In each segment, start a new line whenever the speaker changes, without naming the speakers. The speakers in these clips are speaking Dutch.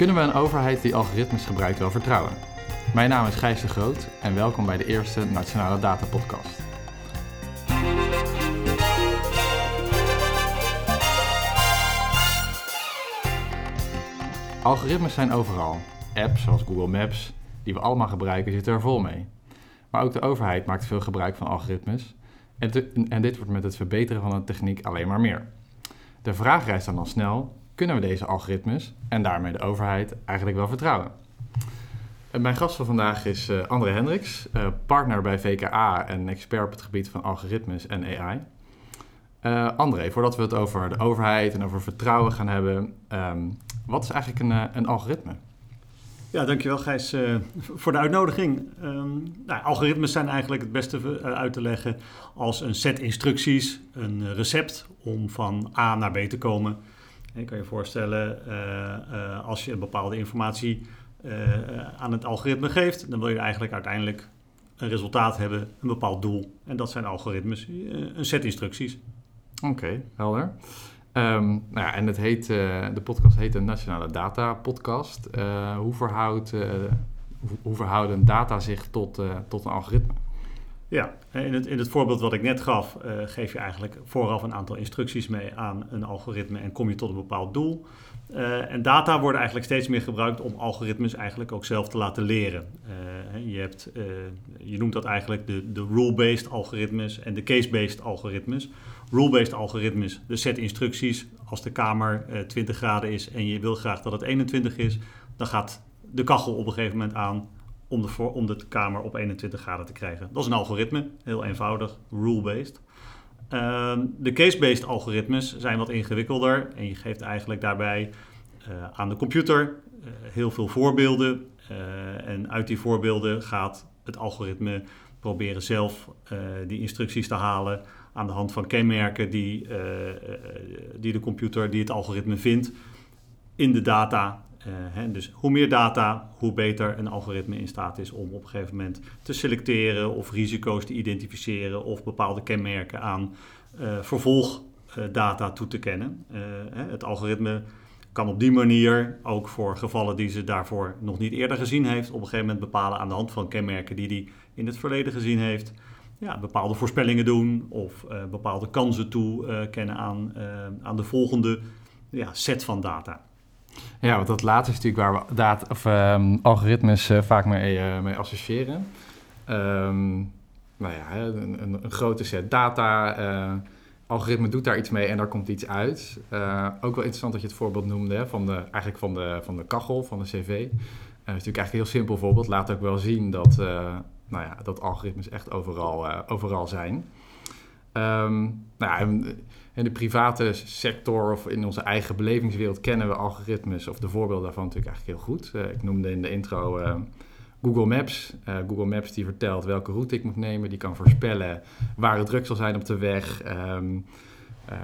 Kunnen we een overheid die algoritmes gebruikt wel vertrouwen? Mijn naam is Gijs de Groot en welkom bij de eerste Nationale Data Podcast. Algoritmes zijn overal. Apps zoals Google Maps, die we allemaal gebruiken, zitten er vol mee. Maar ook de overheid maakt veel gebruik van algoritmes. En, en dit wordt met het verbeteren van de techniek alleen maar meer. De vraag rijst dan al snel: kunnen we deze algoritmes en daarmee de overheid eigenlijk wel vertrouwen? Mijn gast van vandaag is uh, André Hendricks, uh, partner bij VKA en expert op het gebied van algoritmes en AI. Uh, eh, André, voordat we het over de overheid en over vertrouwen gaan hebben, um, wat is eigenlijk een, een algoritme?
Ja, dankjewel Gijs voor de uitnodiging. Um, nou, algoritmes zijn eigenlijk het beste uit te leggen als een set instructies, een recept om van A naar B te komen. Je kan je voorstellen, als je een bepaalde informatie uh, aan het algoritme geeft, dan wil je eigenlijk uiteindelijk een resultaat hebben, een bepaald doel. En dat zijn algoritmes, eh, een set instructies.
Oké, helder. Um, nou ja, en het heet, uh, de podcast heet de Nationale Data Podcast. Uh, hoe, verhoudt, hoe, hoe, verhouden data zich tot, tot een algoritme?
Ja, in het, in het voorbeeld wat ik net gaf, geef je eigenlijk vooraf een aantal instructies mee aan een algoritme en kom je tot een bepaald doel. Uh, en data worden eigenlijk steeds meer gebruikt om algoritmes eigenlijk ook zelf te laten leren. Uh, je, hebt, je noemt dat eigenlijk de, de rule-based algoritmes en de case-based algoritmes. Rule-based algoritmes, de set instructies. Als de kamer 20 graden is en je wil graag dat het 21 is, dan gaat de kachel op een gegeven moment aan om de, voor, om de kamer op 21 graden te krijgen. Dat is een algoritme, heel eenvoudig, rule-based. Ehm, de case-based algoritmes zijn wat ingewikkelder en je geeft eigenlijk daarbij uh, aan de computer uh, heel veel voorbeelden. Uh, en uit die voorbeelden gaat het algoritme proberen zelf die instructies te halen aan de hand van kenmerken die, die de computer, die het algoritme vindt in de data hè, dus hoe meer data, hoe beter een algoritme in staat is om op een gegeven moment te selecteren of risico's te identificeren of bepaalde kenmerken aan uh, vervolgdata toe te kennen. Uh, het algoritme kan op die manier ook voor gevallen die ze daarvoor nog niet eerder gezien heeft, op een gegeven moment bepalen aan de hand van kenmerken die hij in het verleden gezien heeft. Ja, bepaalde voorspellingen doen of bepaalde kansen toekennen aan, aan de volgende ja, set van data.
Ja, want dat laatste is natuurlijk waar we of, um, algoritmes uh, vaak mee, uh, mee associëren. Um, nou ja, een, een, grote set data. Uh, algoritme doet daar iets mee en daar komt iets uit. ook wel interessant dat je het voorbeeld noemde van de, eigenlijk van de, van de kachel, van de cv. dat is natuurlijk eigenlijk een heel simpel voorbeeld. Laat ook wel zien dat, nou ja, dat algoritmes echt overal, overal zijn. Um, nou ja, in de private sector of in onze eigen belevingswereld kennen we algoritmes of de voorbeelden daarvan natuurlijk eigenlijk heel goed. Uh, ik noemde in de intro uh, Google Maps. Uh, Google Maps die vertelt welke route ik moet nemen, die kan voorspellen waar het druk zal zijn op de weg. Um,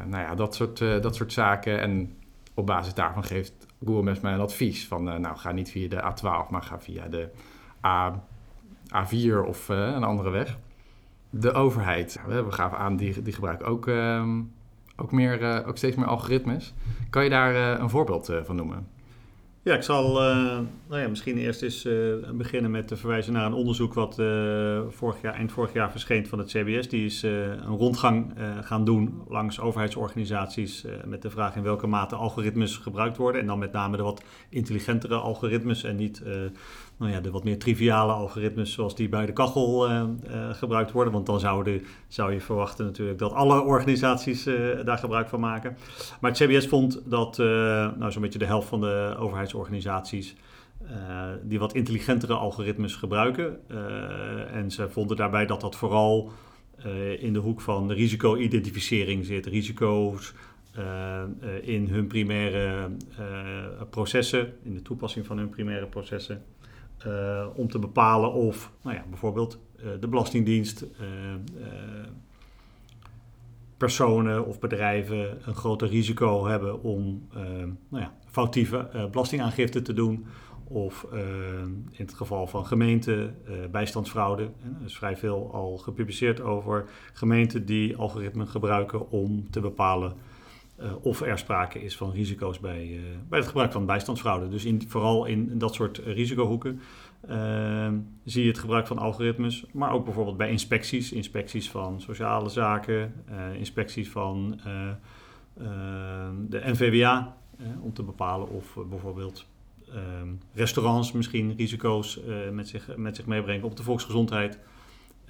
nou ja, dat soort, dat soort zaken. En op basis daarvan geeft Google Maps mij een advies van, nou ga niet via de A12, maar ga via de A, A4 of een andere weg. De overheid, we gaven aan, die, die gebruiken ook um, ook, meer, uh, ook steeds meer algoritmes. Kan je daar uh, een voorbeeld uh, van noemen?
Ja, ik zal nou ja, misschien eerst eens beginnen met te verwijzen naar een onderzoek wat vorig jaar, eind vorig jaar verscheen van het CBS. Die is een rondgang gaan doen langs overheidsorganisaties met de vraag in welke mate algoritmes gebruikt worden. En dan met name de wat intelligentere algoritmes en niet nou ja, de wat meer triviale algoritmes zoals die bij de kachel gebruikt worden. Want dan zou, zou je verwachten natuurlijk dat alle organisaties daar gebruik van maken. Maar het CBS vond dat nou, zo'n beetje de helft van de overheidsorganisaties die wat intelligentere algoritmes gebruiken. en ze vonden daarbij dat dat vooral in de hoek van risico-identificering zit. Risico's in hun primaire processen, in de toepassing van hun primaire processen. Om te bepalen of nou ja, bijvoorbeeld de Belastingdienst, personen of bedrijven een groter risico hebben om nou ja, foutieve belastingaangifte te doen. Of in het geval van gemeenten bijstandsfraude. Er is vrij veel al gepubliceerd over gemeenten die algoritmen gebruiken om te bepalen of er sprake is van risico's bij, bij het gebruik van bijstandsfraude. Dus in, vooral in, dat soort risicohoeken zie je het gebruik van algoritmes, maar ook bijvoorbeeld bij inspecties, inspecties van sociale zaken, inspecties van de NVWA, om te bepalen of bijvoorbeeld Ehm, restaurants misschien risico's uh, met, zich, met zich meebrengen op de volksgezondheid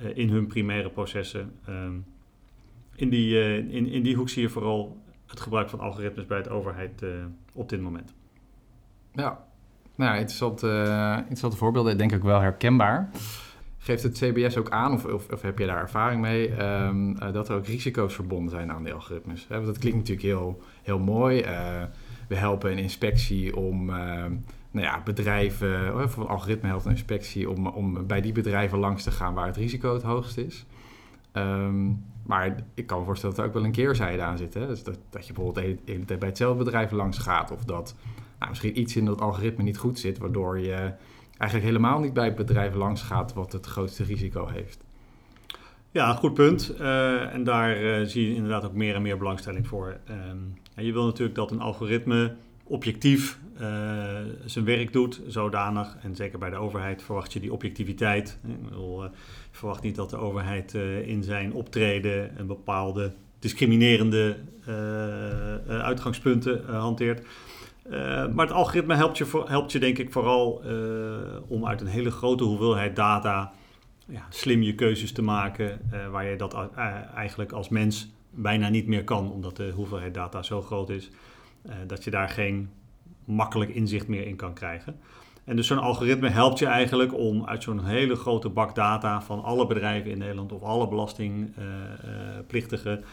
uh, in hun primaire processen. In, die, uh, in, in die hoek zie je vooral het gebruik van algoritmes bij de overheid op dit moment.
Ja, nou, interessante, interessante voorbeelden, denk ik wel herkenbaar. Geeft het CBS ook aan, of, of, heb je daar ervaring mee, um, dat er ook risico's verbonden zijn aan die algoritmes? Hè? Want dat klinkt natuurlijk heel, heel mooi we helpen een inspectie om nou ja, bedrijven, of een algoritme helpt een inspectie om, om bij die bedrijven langs te gaan waar het risico het hoogst is. Um, maar ik kan me voorstellen dat er ook wel een keerzijde aan zit. Hè? Dus dat, dat je bijvoorbeeld de hele, tijd bij hetzelfde bedrijf langs gaat. Of dat nou, misschien iets in dat algoritme niet goed zit, waardoor je eigenlijk helemaal niet bij bedrijven langs gaat wat het grootste risico heeft.
Ja, goed punt. Uh, en daar uh, zie je inderdaad ook meer en meer belangstelling voor. En je wil natuurlijk dat een algoritme objectief uh, zijn werk doet, zodanig. En zeker bij de overheid verwacht je die objectiviteit. Ik je verwacht niet dat de overheid in zijn optreden een bepaalde discriminerende uitgangspunten hanteert. maar het algoritme helpt je, helpt je denk ik vooral om uit een hele grote hoeveelheid data ja, slim je keuzes te maken, waar je dat eigenlijk als mens bijna niet meer kan, omdat de hoeveelheid data zo groot is, dat je daar geen makkelijk inzicht meer in kan krijgen. En dus zo'n algoritme helpt je eigenlijk om uit zo'n hele grote bak data van alle bedrijven in Nederland of alle belastingplichtigen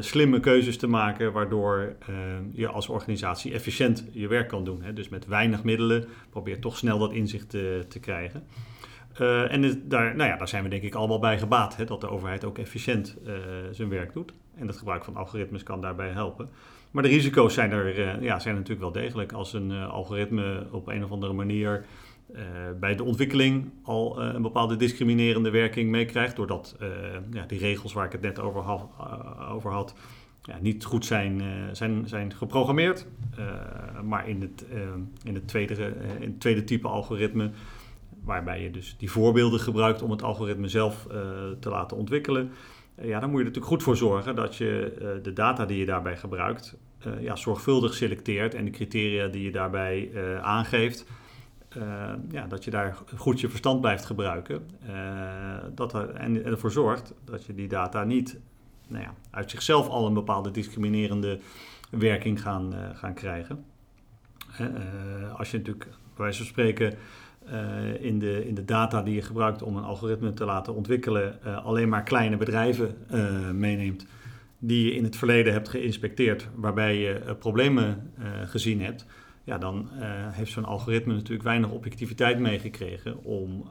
slimme keuzes te maken, waardoor je als organisatie efficiënt je werk kan doen. Hè. Dus met weinig middelen probeer toch snel dat inzicht te, krijgen. En daar, nou ja, daar zijn we denk ik allemaal bij gebaat, hè, dat de overheid ook efficiënt zijn werk doet. En het gebruik van algoritmes kan daarbij helpen. Maar de risico's zijn er, uh, ja, zijn natuurlijk wel degelijk. Als een algoritme op een of andere manier bij de ontwikkeling al een bepaalde discriminerende werking meekrijgt, doordat ja, die regels waar ik het net over, had, over had ja, niet goed zijn, zijn, zijn geprogrammeerd. maar in het, in, het tweede, in het tweede type algoritme waarbij je dus die voorbeelden gebruikt om het algoritme zelf te laten ontwikkelen. Ja, dan moet je er natuurlijk goed voor zorgen dat je uh, de data die je daarbij gebruikt ja, zorgvuldig selecteert en de criteria die je daarbij aangeeft, ja, dat je daar goed je verstand blijft gebruiken. dat er, en ervoor zorgt dat je die data niet nou ja, uit zichzelf al een bepaalde discriminerende werking gaan, gaan krijgen. Als je natuurlijk bij wijze van spreken uh, in, de, in de data die je gebruikt om een algoritme te laten ontwikkelen, uh, alleen maar kleine bedrijven meeneemt die je in het verleden hebt geïnspecteerd, waarbij je problemen gezien hebt, ja, dan heeft zo'n algoritme natuurlijk weinig objectiviteit meegekregen om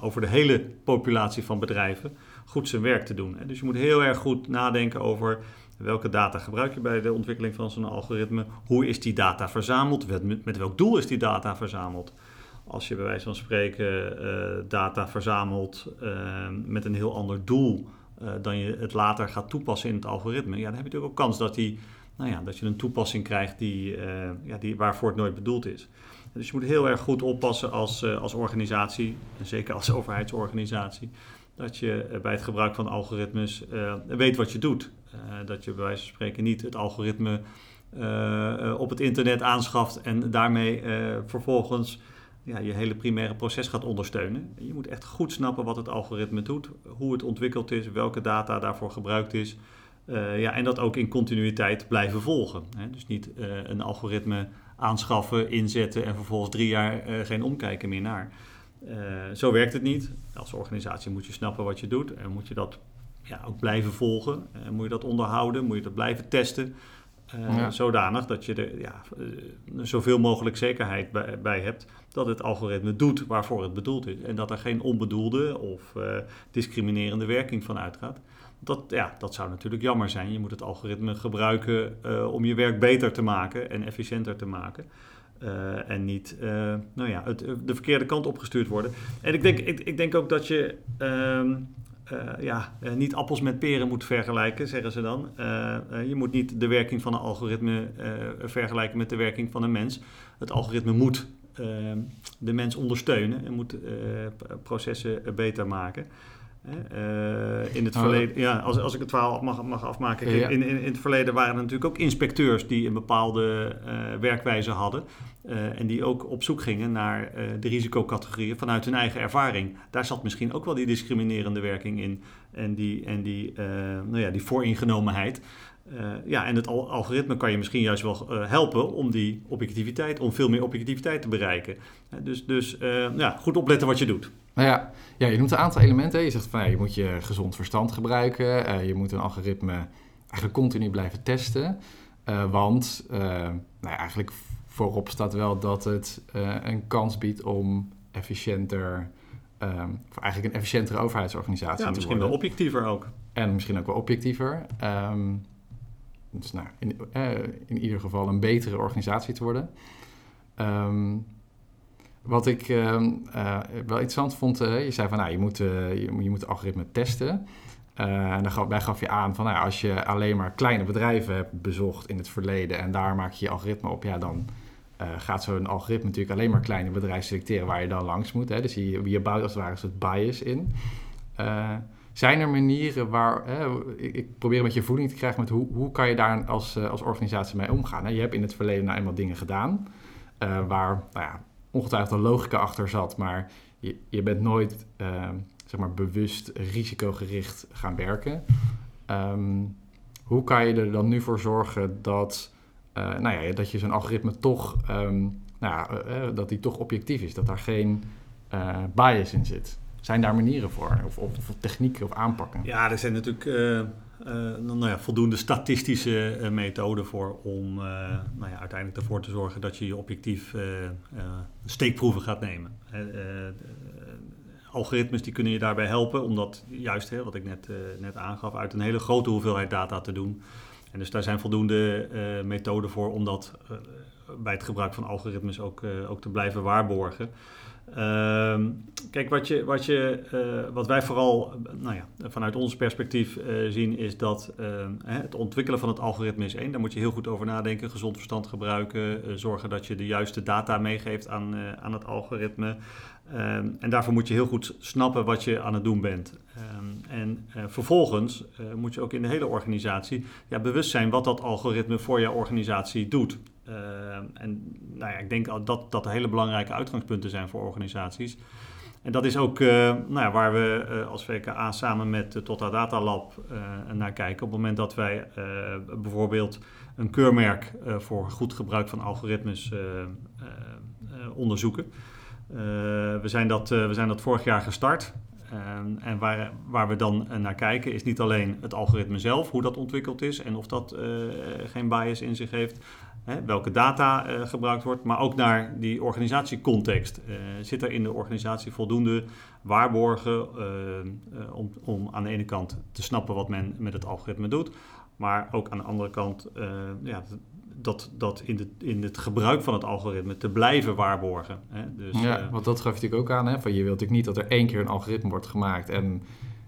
over de hele populatie van bedrijven goed zijn werk te doen. Dus je moet heel erg goed nadenken over welke data gebruik je bij de ontwikkeling van zo'n algoritme, hoe is die data verzameld, met, welk doel is die data verzameld? Als je bij wijze van spreken uh, data verzamelt uh, met een heel ander doel uh, dan je het later gaat toepassen in het algoritme, ja, dan heb je natuurlijk ook kans dat, die, nou ja, dat je een toepassing krijgt die, ja, die, waarvoor het nooit bedoeld is. Dus je moet heel erg goed oppassen als, als organisatie, en zeker als overheidsorganisatie, dat je bij het gebruik van algoritmes weet wat je doet. dat je bij wijze van spreken niet het algoritme op het internet aanschaft en daarmee vervolgens ja, je hele primaire proces gaat ondersteunen. Je moet echt goed snappen wat het algoritme doet, hoe het ontwikkeld is, welke data daarvoor gebruikt is. Ja, en dat ook in continuïteit blijven volgen. Hè? Dus niet een algoritme aanschaffen, inzetten en vervolgens drie jaar geen omkijken meer naar. Zo werkt het niet. Als organisatie moet je snappen wat je doet en moet je dat ja, ook blijven volgen. moet je dat onderhouden, moet je dat blijven testen. Ja. Zodanig dat je er ja, zoveel mogelijk zekerheid bij, bij hebt dat het algoritme doet waarvoor het bedoeld is. En dat er geen onbedoelde of uh, discriminerende werking van uitgaat. Dat, ja, dat zou natuurlijk jammer zijn. Je moet het algoritme gebruiken uh, om je werk beter te maken en efficiënter te maken. Uh, en niet nou ja, het, de verkeerde kant opgestuurd worden. En ik denk, ik, ik denk ook dat je. Ehm, ja, niet appels met peren moet vergelijken, zeggen ze dan. je moet niet de werking van een algoritme vergelijken met de werking van een mens. Het algoritme moet de mens ondersteunen en moet processen beter maken. Uh, in het oh, verleden, ja, als, als ik het verhaal mag, mag afmaken. In, in, in, het verleden waren er natuurlijk ook inspecteurs die een bepaalde uh, werkwijze hadden. Uh, en die ook op zoek gingen naar de risicocategorieën vanuit hun eigen ervaring. Daar zat misschien ook wel die discriminerende werking in. En die, en die, nou ja, die vooringenomenheid. ja, en het algoritme kan je misschien juist wel helpen om die objectiviteit, om veel meer objectiviteit te bereiken. dus dus ja, goed opletten wat je doet.
Nou ja, ja, je noemt een aantal elementen. Je zegt van ja, je moet je gezond verstand gebruiken. Uh, je moet een algoritme eigenlijk continu blijven testen. Uh, want uh, nou ja, eigenlijk voorop staat wel dat het een kans biedt om efficiënter, um, eigenlijk een efficiëntere overheidsorganisatie
ja, misschien wel objectiever ook.
En misschien ook wel objectiever. Um, dus nou, in, in ieder geval een betere organisatie te worden. Um, wat ik ehm, eh, wel interessant vond, uh, je zei van nou, je moet, uh, je, moet algoritme testen. en daarbij gaf je aan van nou, als je alleen maar kleine bedrijven hebt bezocht in het verleden en daar maak je je algoritme op, ja, dan gaat zo'n algoritme natuurlijk alleen maar kleine bedrijven selecteren waar je dan langs moet. Hè? Dus je, je bouwt als het ware een soort bias in. zijn er manieren waar, ik, ik, probeer een beetje voeling te krijgen met hoe, hoe kan je daar als, als organisatie mee omgaan? Je hebt in het verleden nou eenmaal dingen gedaan waar, nou ja, ongetwijfeld een logica achter zat, maar je, je bent nooit uh, zeg maar bewust risicogericht gaan werken. Um, hoe kan je er dan nu voor zorgen dat, uh, nou ja, dat je zo'n algoritme toch, um, nou ja, uh, dat die toch objectief is, dat daar geen bias in zit? Zijn daar manieren voor, of, of, of technieken of aanpakken?
Ja, er zijn natuurlijk uh, nou ja, voldoende statistische uh, methoden voor om uh, nou ja, uiteindelijk ervoor te zorgen dat je je objectief steekproeven gaat nemen. algoritmes die kunnen je daarbij helpen, omdat juist, hè, wat ik net, net aangaf, uit een hele grote hoeveelheid data te doen. En dus daar zijn voldoende methoden voor om dat bij het gebruik van algoritmes ook, ook te blijven waarborgen. Ehm, kijk, wat, je, wat, je, uh, wat wij vooral nou ja, vanuit ons perspectief uh, zien is dat uh, het ontwikkelen van het algoritme is één. Daar moet je heel goed over nadenken, gezond verstand gebruiken, eh, zorgen dat je de juiste data meegeeft aan, aan het algoritme. Um, en daarvoor moet je heel goed snappen wat je aan het doen bent. En vervolgens moet je ook in de hele organisatie ja, bewust zijn wat dat algoritme voor jouw organisatie doet. Uh, en nou ja, ik denk dat dat hele belangrijke uitgangspunten zijn voor organisaties. En dat is ook uh, nou ja, waar we uh, als VKA samen met de Tota Data Lab naar kijken. Op het moment dat wij bijvoorbeeld een keurmerk voor goed gebruik van algoritmes onderzoeken. we, zijn dat, we zijn dat vorig jaar gestart. Um, en waar, waar we dan naar kijken is niet alleen het algoritme zelf, hoe dat ontwikkeld is en of dat uh, geen bias in zich heeft, hè, welke data uh, gebruikt wordt, maar ook naar die organisatiecontext. Zit er in de organisatie voldoende waarborgen om, om aan de ene kant te snappen wat men met het algoritme doet, maar ook aan de andere kant ja, dat, dat in, de, in het gebruik van het algoritme te blijven waarborgen. Hè?
Dus, ja, uh, want dat gaf je natuurlijk ook aan. Hè? Van je wilt natuurlijk niet dat er één keer een algoritme wordt gemaakt en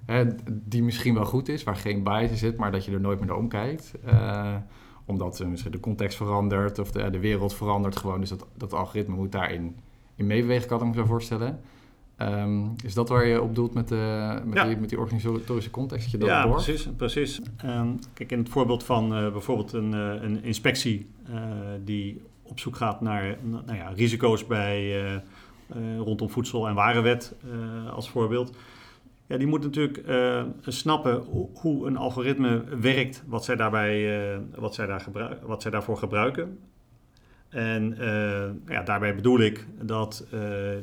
hè, die misschien wel goed is, waar geen bias in zit, maar dat je er nooit meer naar omkijkt. Uh, omdat uh, misschien de context verandert of de, de wereld verandert gewoon. Dus dat, dat algoritme moet daarin in meebewegen, kan ik me zo voorstellen. Um, is dat waar je op doelt met, de, met, ja. die, met die organisatorische context? Dat je dat
ja, door? precies. precies. Um, kijk, in het voorbeeld van uh, bijvoorbeeld een, uh, een inspectie uh, die op zoek gaat naar nou ja, risico's bij, rondom voedsel- en warenwet als voorbeeld. Ja, die moet natuurlijk snappen hoe een algoritme werkt, wat zij, daarbij, wat zij, daar gebruik, wat zij daarvoor gebruiken. En uh, ja, daarbij bedoel ik dat uh,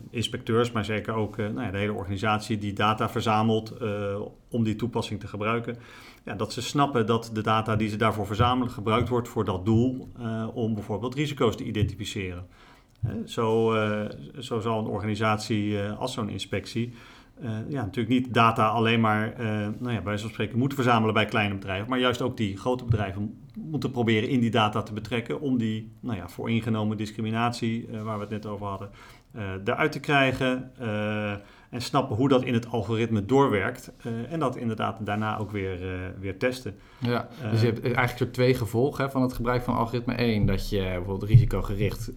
inspecteurs, maar zeker ook uh, nou ja, de hele organisatie die data verzamelt om die toepassing te gebruiken, ja, dat ze snappen dat de data die ze daarvoor verzamelen gebruikt wordt voor dat doel om bijvoorbeeld risico's te identificeren. zo, zo zal een organisatie als zo'n inspectie uh, ja, natuurlijk niet data alleen maar, uh, nou ja, bij zo'n spreken, moeten verzamelen bij kleine bedrijven, maar juist ook die grote bedrijven moeten proberen in die data te betrekken om die nou ja, vooringenomen discriminatie, uh, waar we het net over hadden, eruit te krijgen. en snappen hoe dat in het algoritme doorwerkt. en dat inderdaad daarna ook weer, weer testen.
Ja, dus je hebt eigenlijk twee gevolgen hè, van het gebruik van algoritme. Eén, dat je bijvoorbeeld risicogericht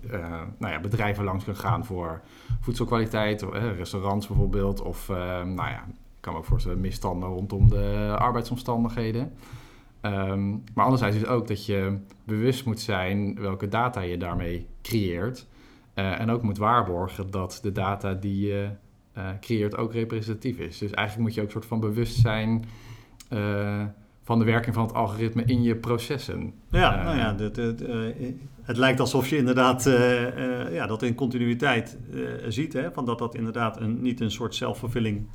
nou ja, bedrijven langs kunt gaan voor voedselkwaliteit, restaurants bijvoorbeeld, of nou ja, ik kan me ook voorstellen misstanden rondom de arbeidsomstandigheden. Um, maar anderzijds is ook dat je bewust moet zijn welke data je daarmee creëert. Uh, en ook moet waarborgen dat de data die je uh, creëert ook representatief is. Dus eigenlijk moet je ook een soort van bewust zijn van de werking van het algoritme in je processen.
Ja, nou ja, de, de, het lijkt alsof je inderdaad ja, dat in continuïteit ziet. Hè, van dat dat inderdaad een, niet een soort self-fulfilling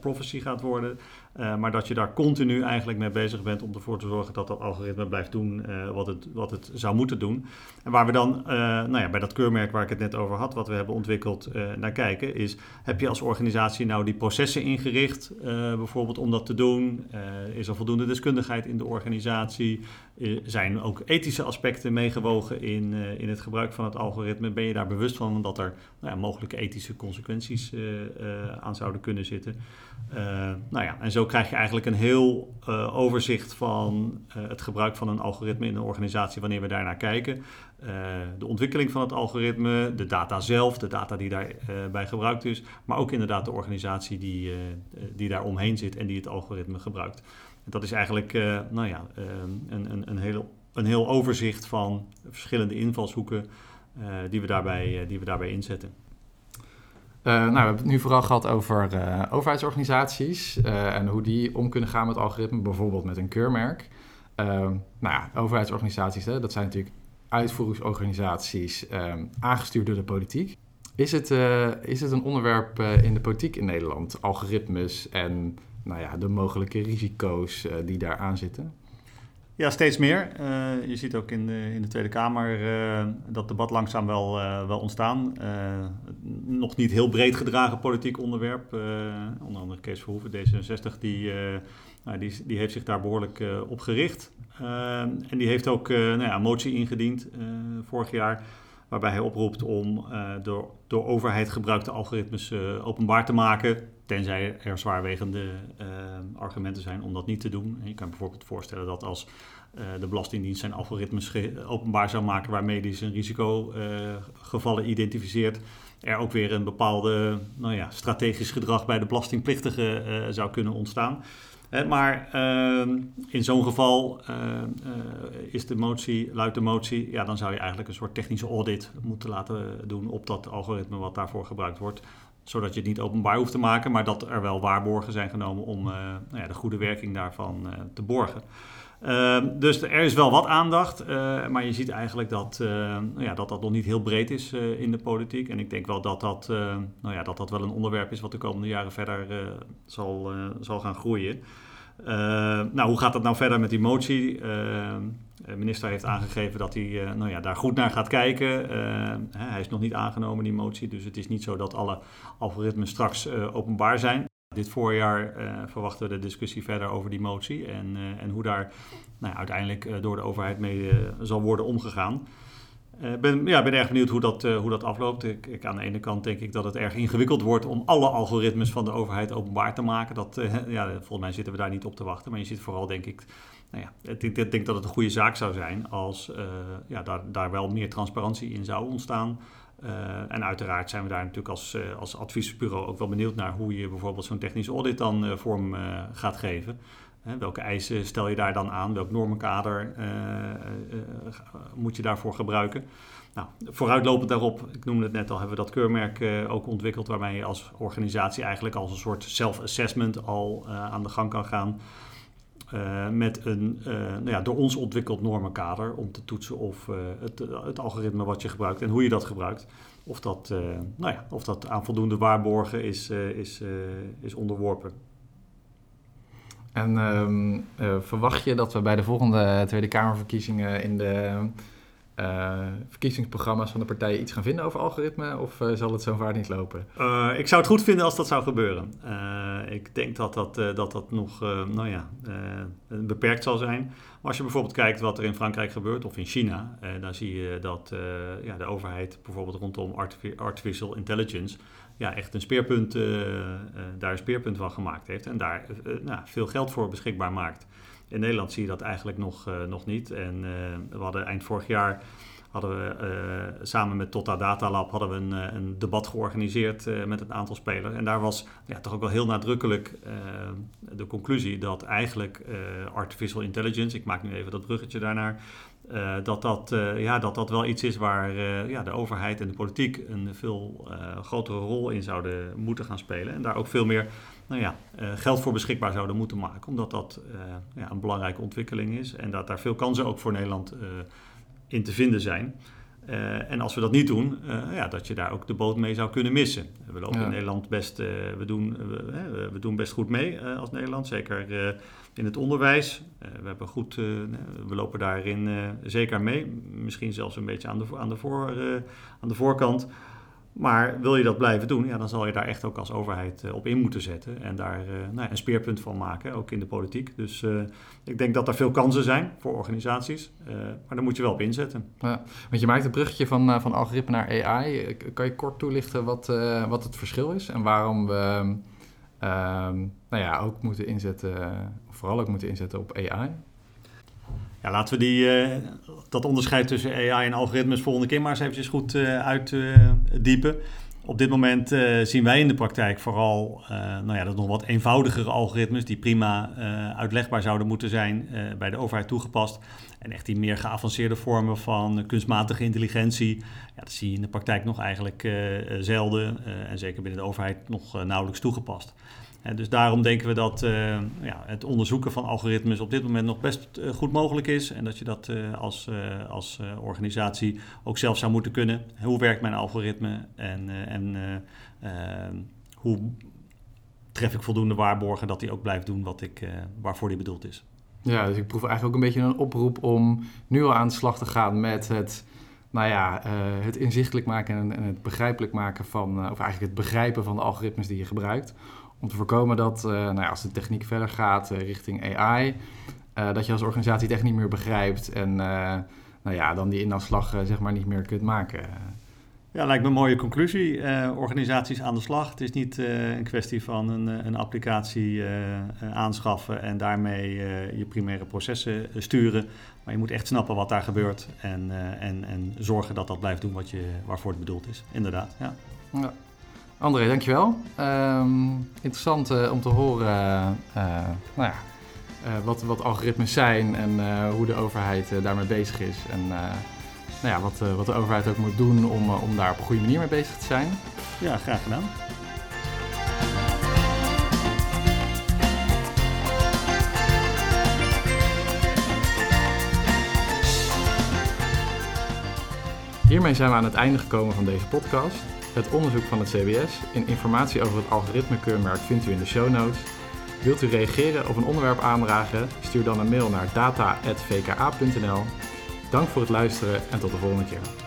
prophecy gaat worden. Uh, maar dat je daar continu eigenlijk mee bezig bent om ervoor te zorgen dat dat algoritme blijft doen uh, wat, het, wat het zou moeten doen. En waar we dan, uh, nou ja, bij dat keurmerk waar ik het net over had, wat we hebben ontwikkeld, naar kijken, is heb je als organisatie nou die processen ingericht, bijvoorbeeld om dat te doen? is er voldoende deskundigheid in de organisatie? Zijn ook ethische aspecten meegewogen in, in het gebruik van het algoritme? Ben je daar bewust van dat er nou ja, mogelijke ethische consequenties aan zouden kunnen zitten? nou ja, en zo krijg je eigenlijk een heel overzicht van het gebruik van een algoritme in een organisatie wanneer we daarnaar kijken. De ontwikkeling van het algoritme, de data zelf, de data die daarbij gebruikt is, maar ook inderdaad de organisatie die, die daar omheen zit en die het algoritme gebruikt. Dat is eigenlijk nou ja, een, een, een, heel, een heel overzicht van verschillende invalshoeken die, we daarbij, die we daarbij inzetten.
Nou, we hebben het nu vooral gehad over overheidsorganisaties en hoe die om kunnen gaan met algoritmen, bijvoorbeeld met een keurmerk. nou ja, overheidsorganisaties, hè, dat zijn natuurlijk uitvoeringsorganisaties aangestuurd door de politiek. Is het, is het een onderwerp in de politiek in Nederland, algoritmes en nou ja, de mogelijke risico's die daar aan zitten?
Ja, steeds meer. Uh, je ziet ook in de, in de Tweede Kamer uh, dat debat langzaam wel, wel ontstaan. nog niet heel breed gedragen politiek onderwerp. onder andere Kees Verhoeven, D66, die, nou, die, die heeft zich daar behoorlijk op gericht. en die heeft ook nou ja, een motie ingediend vorig jaar waarbij hij oproept om door, door overheid gebruikte algoritmes openbaar te maken, tenzij er zwaarwegende uh, argumenten zijn om dat niet te doen. En je kan bijvoorbeeld voorstellen dat als de Belastingdienst zijn algoritmes openbaar zou maken waarmee hij zijn risicogevallen identificeert, er ook weer een bepaalde nou ja, strategisch gedrag bij de belastingplichtige zou kunnen ontstaan maar ehm, in zo'n geval is de motie, luidt de motie, ja, dan zou je eigenlijk een soort technische audit moeten laten doen op dat algoritme wat daarvoor gebruikt wordt. Zodat je het niet openbaar hoeft te maken, maar dat er wel waarborgen zijn genomen om uh, nou ja, de goede werking daarvan te borgen. Ehm, dus er is wel wat aandacht, uh, maar je ziet eigenlijk dat, uh, ja, dat dat nog niet heel breed is in de politiek. En ik denk wel dat dat, nou ja, dat dat wel een onderwerp is wat de komende jaren verder zal, zal gaan groeien. Nou, hoe gaat dat nou verder met die motie? de minister heeft aangegeven dat hij nou ja, daar goed naar gaat kijken. hij is nog niet aangenomen, die motie, dus het is niet zo dat alle algoritmes straks openbaar zijn. Dit voorjaar verwachten we de discussie verder over die motie en, en hoe daar nou, uiteindelijk uh, door de overheid mee zal worden omgegaan. Ik ben, ja, ben erg benieuwd hoe dat, hoe dat afloopt. Ik, ik, aan de ene kant denk ik dat het erg ingewikkeld wordt om alle algoritmes van de overheid openbaar te maken. Dat, ja, volgens mij zitten we daar niet op te wachten. Maar je ziet vooral, denk ik, nou ja, ik, denk dat het een goede zaak zou zijn als ja, daar, daar wel meer transparantie in zou ontstaan. En uiteraard zijn we daar natuurlijk als, als adviesbureau ook wel benieuwd naar hoe je bijvoorbeeld zo'n technische audit dan vorm gaat geven. Welke eisen stel je daar dan aan? Welk normenkader moet je daarvoor gebruiken? Nou, vooruitlopend daarop, ik noemde het net al, hebben we dat keurmerk ook ontwikkeld waarmee je als organisatie eigenlijk als een soort self-assessment al aan de gang kan gaan. Met een nou ja, door ons ontwikkeld normenkader om te toetsen of het, het, algoritme wat je gebruikt en hoe je dat gebruikt, of dat, nou ja, of dat aan voldoende waarborgen is, is, is onderworpen.
En um, verwacht je dat we bij de volgende Tweede Kamerverkiezingen in de uh, verkiezingsprogramma's van de partijen iets gaan vinden over algoritme? Of uh, zal het zo vaart niet lopen?
Uh, ik zou het goed vinden als dat zou gebeuren. ik denk dat dat, dat, dat nog nou ja, beperkt zal zijn. Maar als je bijvoorbeeld kijkt wat er in Frankrijk gebeurt of in China, dan zie je dat ja, de overheid bijvoorbeeld rondom artificial intelligence ja, echt een speerpunt, daar een speerpunt van gemaakt heeft en daar nou, veel geld voor beschikbaar maakt. In Nederland zie je dat eigenlijk nog, nog niet. En we hadden eind vorig jaar hadden we uh, samen met Tota Data Lab hadden we een, een debat georganiseerd met een aantal spelers. En daar was ja, toch ook wel heel nadrukkelijk de conclusie dat eigenlijk artificial intelligence, ik maak nu even dat bruggetje daarnaar, dat, dat, ja, dat dat wel iets is waar ja, de overheid en de politiek een veel grotere rol in zouden moeten gaan spelen. En daar ook veel meer nou ja, geld voor beschikbaar zouden moeten maken, omdat dat ja, een belangrijke ontwikkeling is en dat daar veel kansen ook voor Nederland in te vinden zijn. Uh, en als we dat niet doen, uh, ja, dat je daar ook de boot mee zou kunnen missen. We lopen in Nederland best, uh, we, doen, we, we, doen best goed mee als Nederland, zeker in het onderwijs. we, hebben goed, we lopen daarin zeker mee, misschien zelfs een beetje aan de, aan de, voor, aan de voorkant. Maar wil je dat blijven doen, ja, dan zal je daar echt ook als overheid uh, op in moeten zetten. En daar uh, nou, een speerpunt van maken, ook in de politiek. Dus uh, ik denk dat er veel kansen zijn voor organisaties. maar daar moet je wel op inzetten.
Ja, want je maakt een bruggetje van, van algoritme naar AI. Kan je kort toelichten wat, wat het verschil is? En waarom we ehm, nou ja, ook moeten inzetten, vooral ook moeten inzetten op AI?
Ja, laten we die, uh, dat onderscheid tussen AI en algoritmes volgende keer maar eens eventjes goed uh, uitdiepen. Op dit moment uh, zien wij in de praktijk vooral nou ja, dat nog wat eenvoudigere algoritmes die prima uitlegbaar zouden moeten zijn bij de overheid toegepast. En echt die meer geavanceerde vormen van kunstmatige intelligentie, ja, dat zie je in de praktijk nog eigenlijk zelden en zeker binnen de overheid nog nauwelijks toegepast dus daarom denken we dat uh, ja, het onderzoeken van algoritmes op dit moment nog best uh, goed mogelijk is. En dat je dat uh, als, als organisatie ook zelf zou moeten kunnen. Hoe werkt mijn algoritme en, en hoe tref ik voldoende waarborgen dat hij ook blijft doen wat ik, waarvoor hij bedoeld is.
Ja, dus ik proef eigenlijk ook een beetje een oproep om nu al aan de slag te gaan met het nou ja, het inzichtelijk maken en, en, het begrijpelijk maken van, of eigenlijk het begrijpen van de algoritmes die je gebruikt. Om te voorkomen dat uh, nou ja, als de techniek verder gaat uh, richting AI, eh, dat je als organisatie het echt niet meer begrijpt en nou ja, dan die inafslag zeg maar niet meer kunt maken.
Ja, lijkt me een mooie conclusie. organisaties aan de slag. Het is niet een kwestie van een, een applicatie aanschaffen en daarmee je primaire processen sturen. Maar je moet echt snappen wat daar gebeurt en, en, en zorgen dat dat blijft doen wat je, waarvoor het bedoeld is. Inderdaad, ja. ja.
André, dankjewel. Um, interessant uh, om te horen uh, nou ja, wat, wat algoritmes zijn en hoe de overheid daarmee bezig is. En nou ja, wat, wat de overheid ook moet doen om, om daar op een goede manier mee bezig te zijn.
Ja, graag gedaan.
Hiermee zijn we aan het einde gekomen van deze podcast het onderzoek van het CBS en informatie over het algoritmekeurmerk vindt u in de show notes. Wilt u reageren of een onderwerp aandragen? Stuur dan een mail naar data.vka.nl. Dank voor het luisteren en tot de volgende keer.